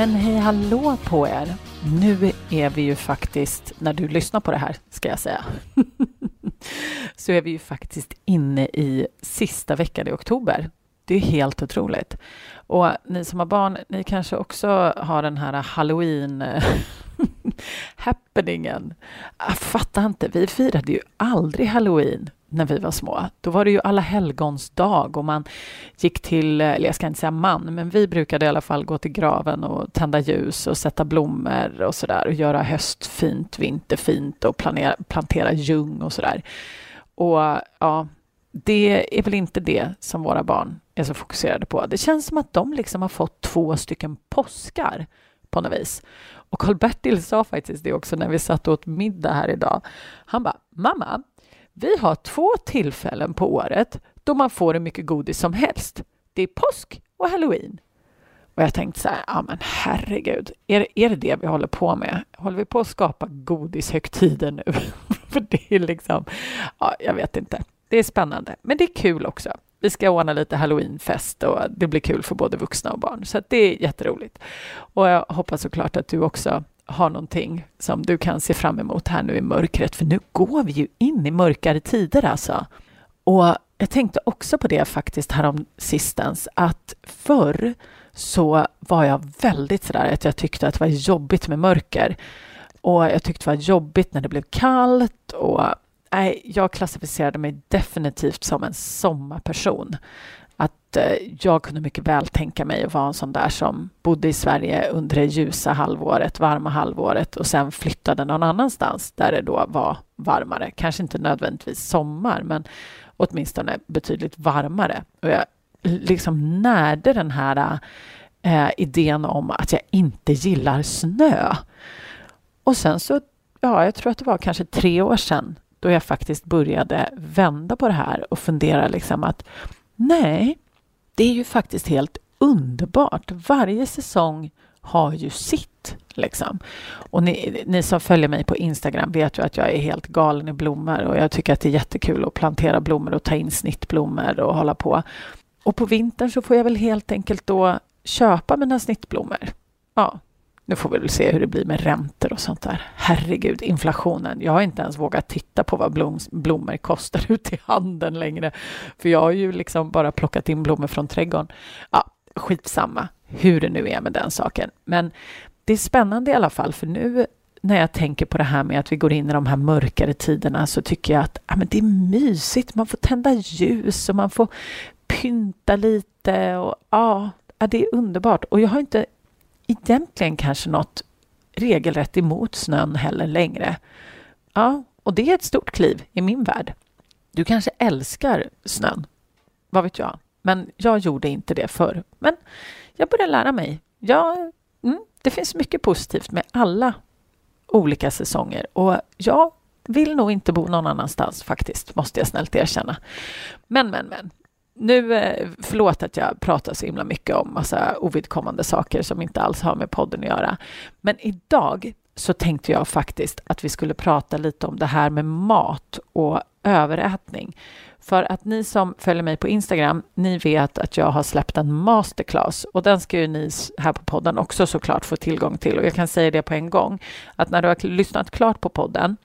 Men hej hallå på er! Nu är vi ju faktiskt, när du lyssnar på det här, ska jag säga, så är vi ju faktiskt inne i sista veckan i oktober. Det är helt otroligt. Och ni som har barn, ni kanske också har den här halloween happeningen. Ah, jag fattar inte, vi firade ju aldrig halloween när vi var små. Då var det ju alla helgons dag och man gick till, eller jag ska inte säga man, men vi brukade i alla fall gå till graven och tända ljus och sätta blommor och sådär och göra höstfint, vinterfint och planera, plantera ljung och sådär. Och ja, det är väl inte det som våra barn är så fokuserade på. Det känns som att de liksom har fått två stycken påskar på något vis. Och Karl-Bertil sa faktiskt det också när vi satt åt middag här idag. Han bara, mamma, vi har två tillfällen på året då man får hur mycket godis som helst. Det är påsk och halloween. Och jag tänkte så här, ja men herregud, är, är det det vi håller på med? Håller vi på att skapa godishögtider nu? För det är liksom, ja, jag vet inte. Det är spännande, men det är kul också. Vi ska ordna lite halloweenfest och det blir kul för både vuxna och barn, så det är jätteroligt. Och jag hoppas såklart att du också har någonting som du kan se fram emot här nu i mörkret, för nu går vi ju in i mörkare tider alltså. Och jag tänkte också på det faktiskt härom sistens, att förr så var jag väldigt sådär att jag tyckte att det var jobbigt med mörker. Och jag tyckte det var jobbigt när det blev kallt och nej, jag klassificerade mig definitivt som en sommarperson att eh, jag kunde mycket väl tänka mig att vara en sån där som bodde i Sverige under det ljusa halvåret, varma halvåret och sen flyttade någon annanstans där det då var varmare. Kanske inte nödvändigtvis sommar, men åtminstone betydligt varmare. Och jag liksom närde den här eh, idén om att jag inte gillar snö. Och sen så, ja, jag tror att det var kanske tre år sedan då jag faktiskt började vända på det här och fundera liksom att Nej, det är ju faktiskt helt underbart. Varje säsong har ju sitt. Liksom. Och ni, ni, som följer mig på Instagram vet ju att jag är helt galen i blommor och jag tycker att det är jättekul att plantera blommor och ta in snittblommor och hålla på. Och på vintern så får jag väl helt enkelt då köpa mina snittblommor. Ja, nu får vi väl se hur det blir med räntor och sånt där. Herregud, inflationen. Jag har inte ens vågat titta på vad blom, blommor kostar ute i handeln längre. För jag har ju liksom bara plockat in blommor från trädgården. Ja, skitsamma hur det nu är med den saken. Men det är spännande i alla fall, för nu när jag tänker på det här med att vi går in i de här mörkare tiderna så tycker jag att ja, men det är mysigt. Man får tända ljus och man får pynta lite och ja, det är underbart. Och jag har inte egentligen kanske något regelrätt emot snön heller längre. Ja, och det är ett stort kliv i min värld. Du kanske älskar snön, vad vet jag? Men jag gjorde inte det förr. Men jag börjar lära mig. Ja, mm, det finns mycket positivt med alla olika säsonger och jag vill nog inte bo någon annanstans faktiskt, måste jag snällt erkänna. Men, men, men nu, eh, förlåt att jag pratar så himla mycket om massa ovidkommande saker som inte alls har med podden att göra. Men idag så tänkte jag faktiskt att vi skulle prata lite om det här med mat och överätning. För att ni som följer mig på Instagram, ni vet att jag har släppt en masterclass och den ska ju ni här på podden också såklart få tillgång till. Och jag kan säga det på en gång, att när du har lyssnat klart på podden,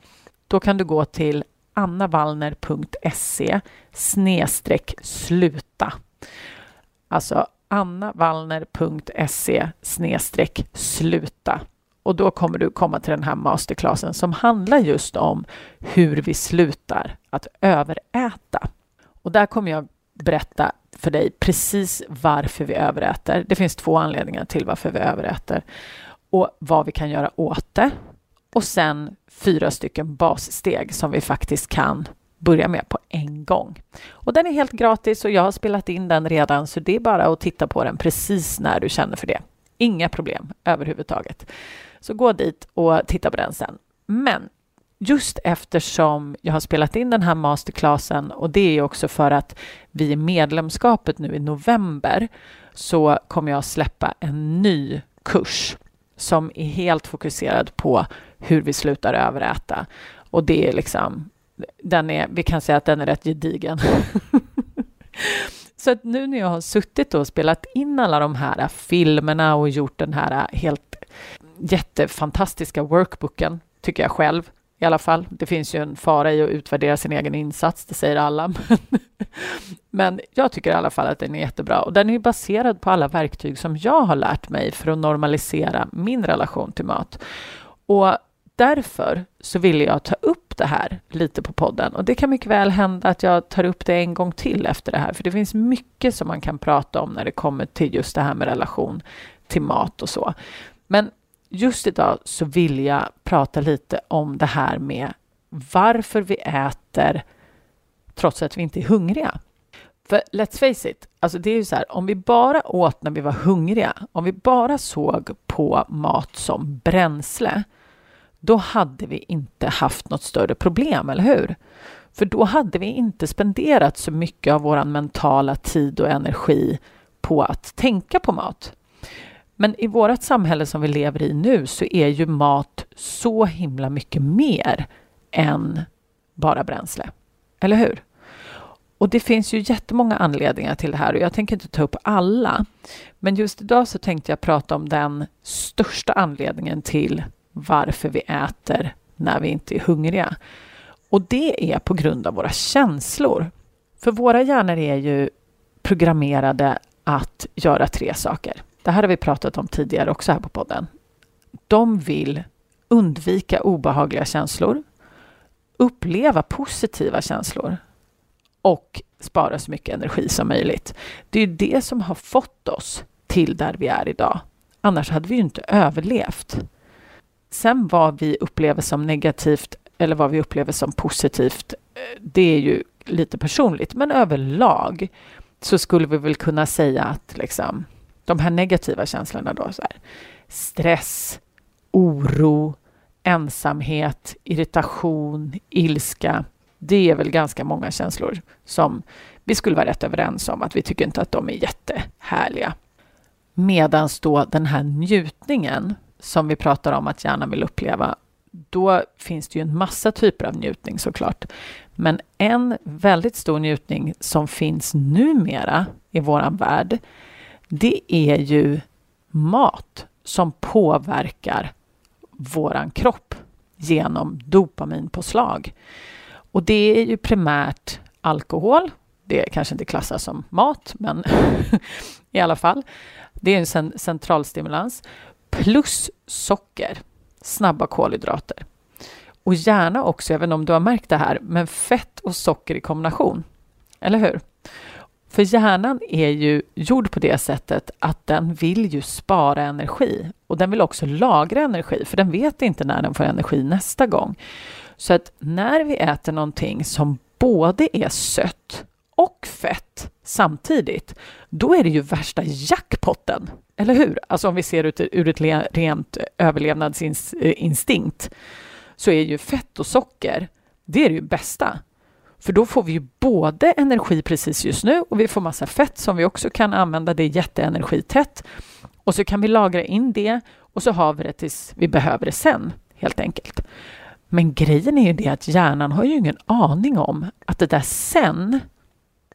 då kan du gå till annavallner.se snedstreck sluta. Alltså annavallner.se snedstreck sluta. Och då kommer du komma till den här masterclassen som handlar just om hur vi slutar att överäta. Och där kommer jag berätta för dig precis varför vi överäter. Det finns två anledningar till varför vi överäter och vad vi kan göra åt det och sen fyra stycken bassteg som vi faktiskt kan börja med på en gång. Och den är helt gratis och jag har spelat in den redan så det är bara att titta på den precis när du känner för det. Inga problem överhuvudtaget. Så gå dit och titta på den sen. Men just eftersom jag har spelat in den här masterclassen och det är också för att vi i medlemskapet nu i november så kommer jag släppa en ny kurs som är helt fokuserad på hur vi slutar överäta. Och det är liksom, den är, vi kan säga att den är rätt gedigen. Så att nu när jag har suttit och spelat in alla de här filmerna och gjort den här helt jättefantastiska workbooken, tycker jag själv i alla fall. Det finns ju en fara i att utvärdera sin egen insats, det säger alla. Men jag tycker i alla fall att den är jättebra och den är baserad på alla verktyg som jag har lärt mig för att normalisera min relation till mat. Och därför så ville jag ta upp det här lite på podden och det kan mycket väl hända att jag tar upp det en gång till efter det här, för det finns mycket som man kan prata om när det kommer till just det här med relation till mat och så. Men just idag så vill jag prata lite om det här med varför vi äter trots att vi inte är hungriga. För let's face it, alltså det är ju så här, om vi bara åt när vi var hungriga, om vi bara såg på mat som bränsle, då hade vi inte haft något större problem, eller hur? För då hade vi inte spenderat så mycket av vår mentala tid och energi på att tänka på mat. Men i vårt samhälle som vi lever i nu så är ju mat så himla mycket mer än bara bränsle. Eller hur? Och det finns ju jättemånga anledningar till det här och jag tänker inte ta upp alla. Men just idag så tänkte jag prata om den största anledningen till varför vi äter när vi inte är hungriga. Och det är på grund av våra känslor. För våra hjärnor är ju programmerade att göra tre saker. Det här har vi pratat om tidigare också här på podden. De vill undvika obehagliga känslor, uppleva positiva känslor och spara så mycket energi som möjligt. Det är det som har fått oss till där vi är idag. Annars hade vi ju inte överlevt. Sen vad vi upplever som negativt eller vad vi upplever som positivt, eh, det är ju lite personligt. Men överlag så skulle vi väl kunna säga att liksom, de här negativa känslorna då, så här, stress, oro, ensamhet, irritation, ilska. Det är väl ganska många känslor som vi skulle vara rätt överens om att vi tycker inte att de är jättehärliga. Medan då den här njutningen som vi pratar om att hjärnan vill uppleva, då finns det ju en massa typer av njutning såklart. Men en väldigt stor njutning som finns numera i våran värld, det är ju mat som påverkar våran kropp genom dopaminpåslag. Och det är ju primärt alkohol. Det kanske inte klassas som mat, men i alla fall. Det är en centralstimulans plus socker, snabba kolhydrater. Och gärna också, jag vet inte om du har märkt det här, men fett och socker i kombination. Eller hur? För hjärnan är ju gjord på det sättet att den vill ju spara energi och den vill också lagra energi, för den vet inte när den får energi nästa gång. Så att när vi äter någonting som både är sött och fett samtidigt, då är det ju värsta jackpotten. Eller hur? Alltså om vi ser ut ur ett rent överlevnadsinstinkt eh, så är ju fett och socker, det är det ju bästa. För då får vi ju både energi precis just nu och vi får massa fett som vi också kan använda. Det är jätteenergitätt. Och så kan vi lagra in det och så har vi det tills vi behöver det sen, helt enkelt. Men grejen är ju det att hjärnan har ju ingen aning om att det där sen,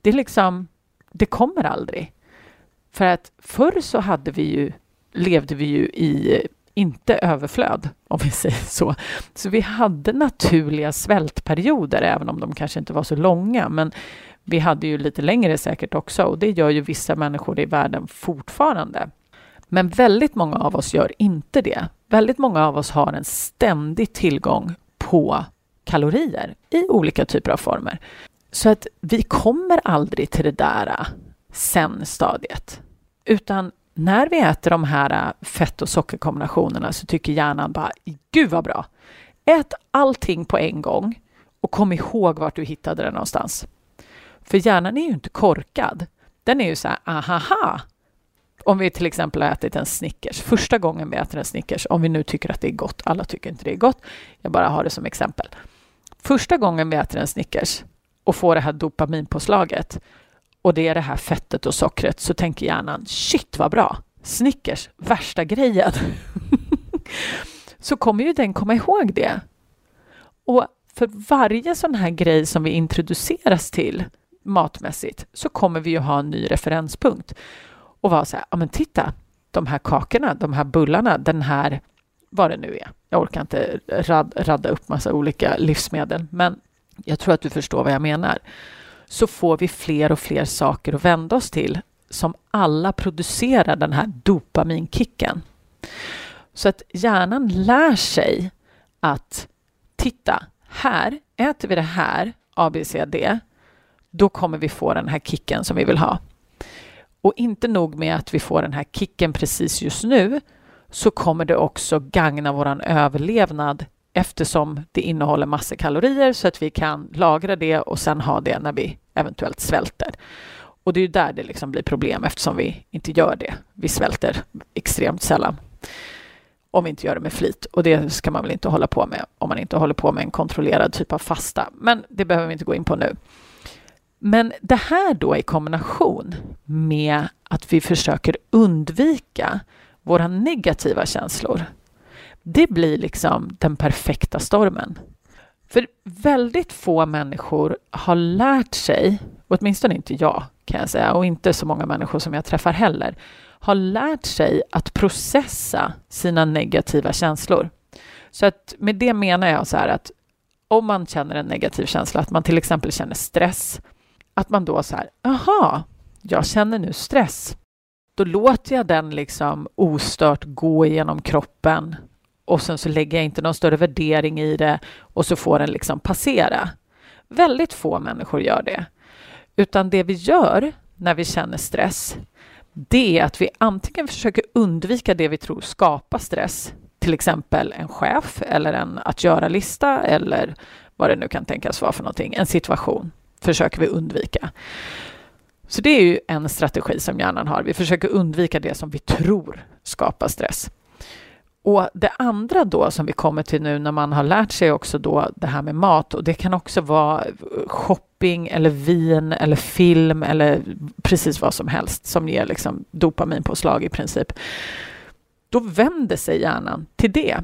det är liksom, det kommer aldrig. För att förr så hade vi ju, levde vi ju i inte överflöd, om vi säger så. Så vi hade naturliga svältperioder, även om de kanske inte var så långa. Men vi hade ju lite längre säkert också och det gör ju vissa människor i världen fortfarande. Men väldigt många av oss gör inte det. Väldigt många av oss har en ständig tillgång på kalorier i olika typer av former. Så att vi kommer aldrig till det där äh, sen-stadiet. Utan när vi äter de här äh, fett och sockerkombinationerna så tycker hjärnan bara gud vad bra. Ät allting på en gång och kom ihåg vart du hittade det någonstans. För hjärnan är ju inte korkad. Den är ju så här, ahaha, Om vi till exempel har ätit en Snickers, första gången vi äter en Snickers, om vi nu tycker att det är gott, alla tycker inte det är gott, jag bara har det som exempel. Första gången vi äter en Snickers och får det här dopaminpåslaget och det är det här fettet och sockret så tänker hjärnan shit vad bra, Snickers, värsta grejen. så kommer ju den komma ihåg det. Och för varje sån här grej som vi introduceras till matmässigt så kommer vi ju ha en ny referenspunkt och vara så här, ja men titta, de här kakorna, de här bullarna, den här, vad det nu är. Jag orkar inte rad, radda upp massa olika livsmedel, men jag tror att du förstår vad jag menar. Så får vi fler och fler saker att vända oss till som alla producerar den här dopaminkicken. Så att hjärnan lär sig att titta, här äter vi det här, ABCD då kommer vi få den här kicken som vi vill ha. Och inte nog med att vi får den här kicken precis just nu, så kommer det också gagna vår överlevnad eftersom det innehåller massor kalorier så att vi kan lagra det och sen ha det när vi eventuellt svälter. Och det är ju där det liksom blir problem eftersom vi inte gör det. Vi svälter extremt sällan om vi inte gör det med flit. Och det ska man väl inte hålla på med om man inte håller på med en kontrollerad typ av fasta. Men det behöver vi inte gå in på nu. Men det här då i kombination med att vi försöker undvika våra negativa känslor. Det blir liksom den perfekta stormen. För väldigt få människor har lärt sig, åtminstone inte jag kan jag säga, och inte så många människor som jag träffar heller, har lärt sig att processa sina negativa känslor. Så att med det menar jag så här att om man känner en negativ känsla, att man till exempel känner stress, att man då så här, aha, jag känner nu stress. Då låter jag den liksom ostört gå igenom kroppen och sen så lägger jag inte någon större värdering i det och så får den liksom passera. Väldigt få människor gör det. Utan det vi gör när vi känner stress, det är att vi antingen försöker undvika det vi tror skapar stress, till exempel en chef eller en att göra-lista eller vad det nu kan tänkas vara för någonting, en situation försöker vi undvika. Så det är ju en strategi som hjärnan har. Vi försöker undvika det som vi tror skapar stress. Och det andra då som vi kommer till nu när man har lärt sig också då det här med mat och det kan också vara shopping eller vin eller film eller precis vad som helst som ger liksom dopaminpåslag i princip. Då vänder sig hjärnan till det.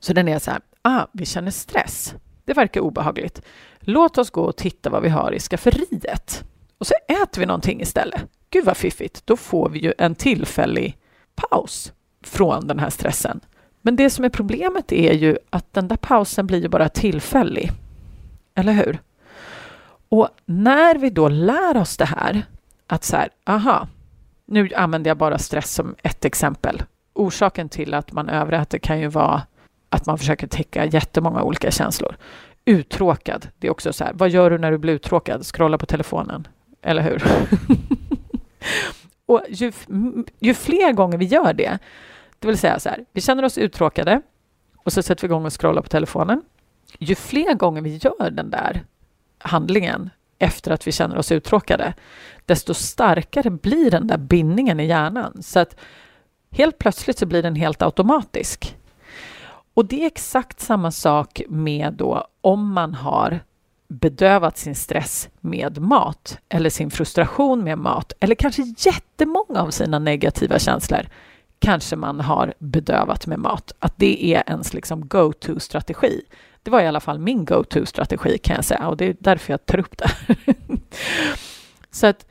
Så den är så här, ah, vi känner stress. Det verkar obehagligt. Låt oss gå och titta vad vi har i skafferiet. Och så äter vi någonting istället. Gud vad fiffigt. Då får vi ju en tillfällig paus från den här stressen. Men det som är problemet är ju att den där pausen blir ju bara tillfällig. Eller hur? Och när vi då lär oss det här, att så här, aha, nu använder jag bara stress som ett exempel. Orsaken till att man överäter kan ju vara att man försöker täcka jättemånga olika känslor. Uttråkad, det är också så här, vad gör du när du blir uttråkad? Scrolla på telefonen, eller hur? och ju, ju fler gånger vi gör det, det vill säga så här, vi känner oss uttråkade och så sätter vi igång och scrollar på telefonen. Ju fler gånger vi gör den där handlingen efter att vi känner oss uttråkade, desto starkare blir den där bindningen i hjärnan. Så att helt plötsligt så blir den helt automatisk. Och det är exakt samma sak med då om man har bedövat sin stress med mat eller sin frustration med mat eller kanske jättemånga av sina negativa känslor kanske man har bedövat med mat. Att det är ens liksom go-to-strategi. Det var i alla fall min go-to-strategi kan jag säga och det är därför jag tar upp det. så att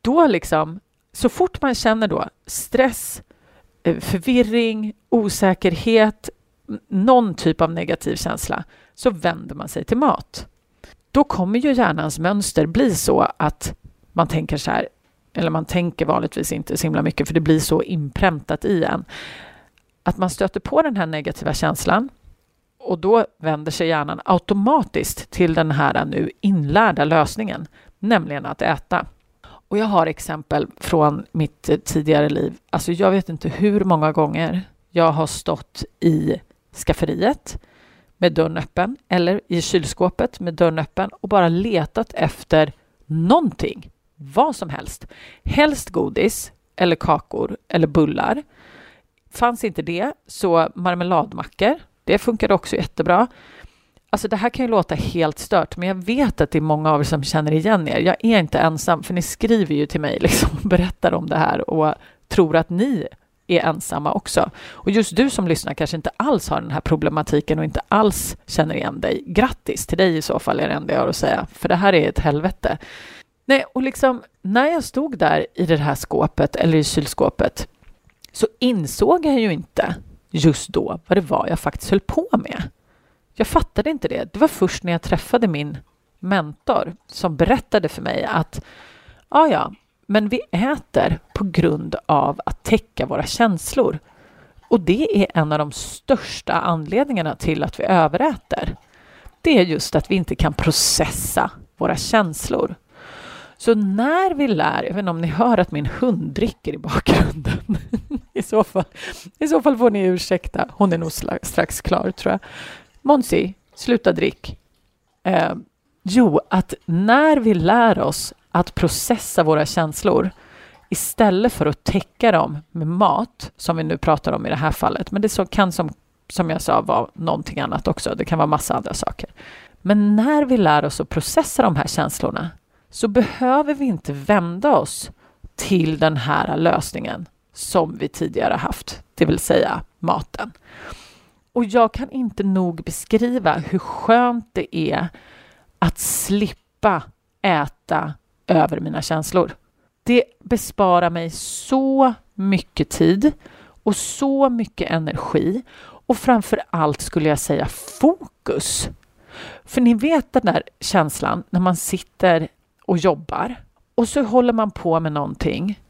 då liksom, så fort man känner då stress, eh, förvirring, osäkerhet, någon typ av negativ känsla, så vänder man sig till mat. Då kommer ju hjärnans mönster bli så att man tänker så här, eller man tänker vanligtvis inte så himla mycket för det blir så inpräntat i en, att man stöter på den här negativa känslan och då vänder sig hjärnan automatiskt till den här nu inlärda lösningen, nämligen att äta. Och jag har exempel från mitt eh, tidigare liv. Alltså jag vet inte hur många gånger jag har stått i skafferiet med dörren öppen eller i kylskåpet med dörren öppen och bara letat efter någonting vad som helst. Helst godis eller kakor eller bullar. Fanns inte det, så marmeladmackor. Det funkade också jättebra. Alltså det här kan ju låta helt stört, men jag vet att det är många av er som känner igen er. Jag är inte ensam, för ni skriver ju till mig liksom, och berättar om det här och tror att ni är ensamma också. Och just du som lyssnar kanske inte alls har den här problematiken och inte alls känner igen dig. Grattis till dig i så fall är det enda jag har att säga, för det här är ett helvete. Nej, och liksom när jag stod där i det här skåpet eller i kylskåpet så insåg jag ju inte just då vad det var jag faktiskt höll på med. Jag fattade inte det. Det var först när jag träffade min mentor som berättade för mig att ja, ja, men vi äter på grund av att täcka våra känslor. Och det är en av de största anledningarna till att vi överäter. Det är just att vi inte kan processa våra känslor. Så när vi lär, jag vet inte om ni hör att min hund dricker i bakgrunden. I, så fall, I så fall får ni ursäkta, hon är nog strax klar tror jag. Monsi, sluta drick. Eh, jo, att när vi lär oss att processa våra känslor istället för att täcka dem med mat, som vi nu pratar om i det här fallet, men det kan som, som jag sa vara någonting annat också, det kan vara massa andra saker. Men när vi lär oss att processa de här känslorna så behöver vi inte vända oss till den här lösningen som vi tidigare haft, det vill säga maten. Och jag kan inte nog beskriva hur skönt det är att slippa äta över mina känslor. Det besparar mig så mycket tid och så mycket energi och framför allt skulle jag säga fokus. För ni vet den där känslan när man sitter och jobbar och så håller man på med någonting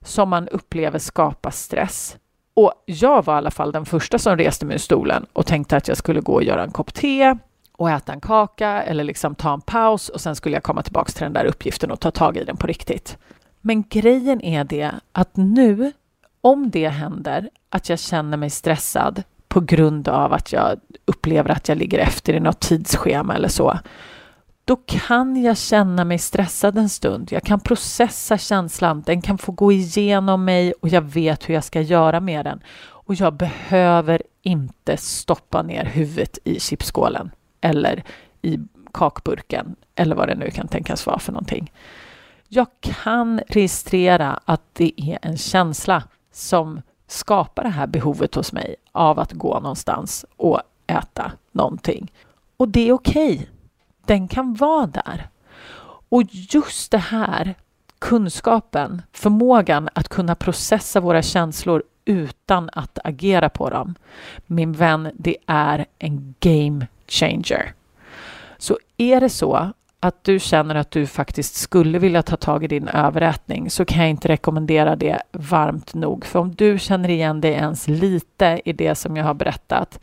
som man upplever skapar stress. Och jag var i alla fall den första som reste mig ur stolen och tänkte att jag skulle gå och göra en kopp te och äta en kaka eller liksom ta en paus och sen skulle jag komma tillbaka till den där uppgiften och ta tag i den på riktigt. Men grejen är det att nu, om det händer att jag känner mig stressad på grund av att jag upplever att jag ligger efter i något tidsschema eller så, då kan jag känna mig stressad en stund. Jag kan processa känslan, den kan få gå igenom mig och jag vet hur jag ska göra med den. Och jag behöver inte stoppa ner huvudet i chipsskålen eller i kakburken eller vad det nu kan tänkas vara för någonting. Jag kan registrera att det är en känsla som skapar det här behovet hos mig av att gå någonstans och äta någonting. Och det är okej. Okay. Den kan vara där. Och just det här, kunskapen, förmågan att kunna processa våra känslor utan att agera på dem. Min vän, det är en game changer. Så är det så att du känner att du faktiskt skulle vilja ta tag i din överätning så kan jag inte rekommendera det varmt nog. För om du känner igen dig ens lite i det som jag har berättat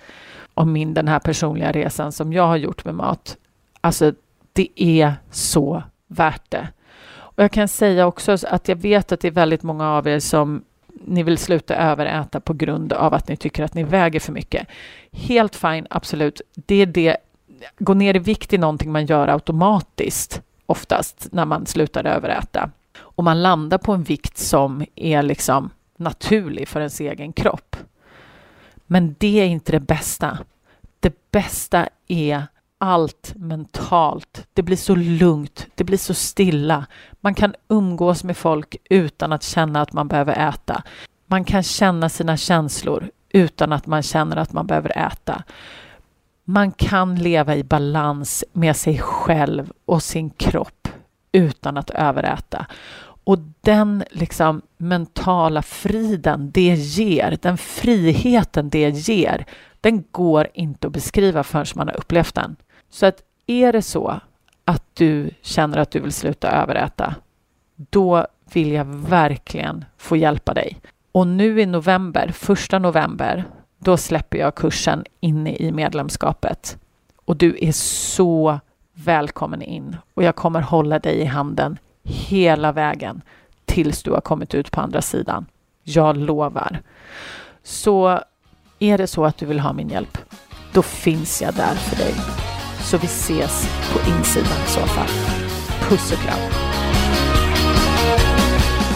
om min, den här personliga resan som jag har gjort med mat. Alltså, det är så värt det. Och jag kan säga också att jag vet att det är väldigt många av er som ni vill sluta överäta på grund av att ni tycker att ni väger för mycket. Helt fine, absolut. Det är det. Gå ner i vikt är någonting man gör automatiskt oftast när man slutar överäta. Och man landar på en vikt som är liksom naturlig för ens egen kropp. Men det är inte det bästa. Det bästa är allt mentalt. Det blir så lugnt, det blir så stilla. Man kan umgås med folk utan att känna att man behöver äta. Man kan känna sina känslor utan att man känner att man behöver äta. Man kan leva i balans med sig själv och sin kropp utan att överäta. Och den liksom mentala friden det ger, den friheten det ger, den går inte att beskriva förrän man har upplevt den. Så att är det så att du känner att du vill sluta överäta, då vill jag verkligen få hjälpa dig. Och nu i november, första november, då släpper jag kursen inne i medlemskapet. Och du är så välkommen in och jag kommer hålla dig i handen hela vägen tills du har kommit ut på andra sidan. Jag lovar. Så är det så att du vill ha min hjälp, då finns jag där för dig. Så vi ses på insidan i så fall. Puss och kram.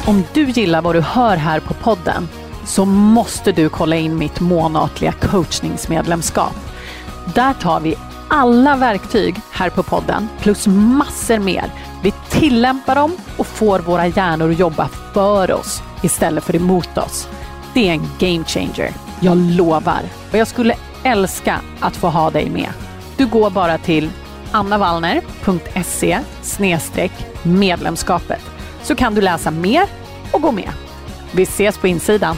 Om du gillar vad du hör här på podden så måste du kolla in mitt månatliga coachningsmedlemskap. Där tar vi alla verktyg här på podden plus massor mer. Vi tillämpar dem och får våra hjärnor att jobba för oss istället för emot oss. Det är en game changer. Jag lovar. Och jag skulle älska att få ha dig med. Du går bara till annavallner.se medlemskapet så kan du läsa mer och gå med. Vi ses på insidan.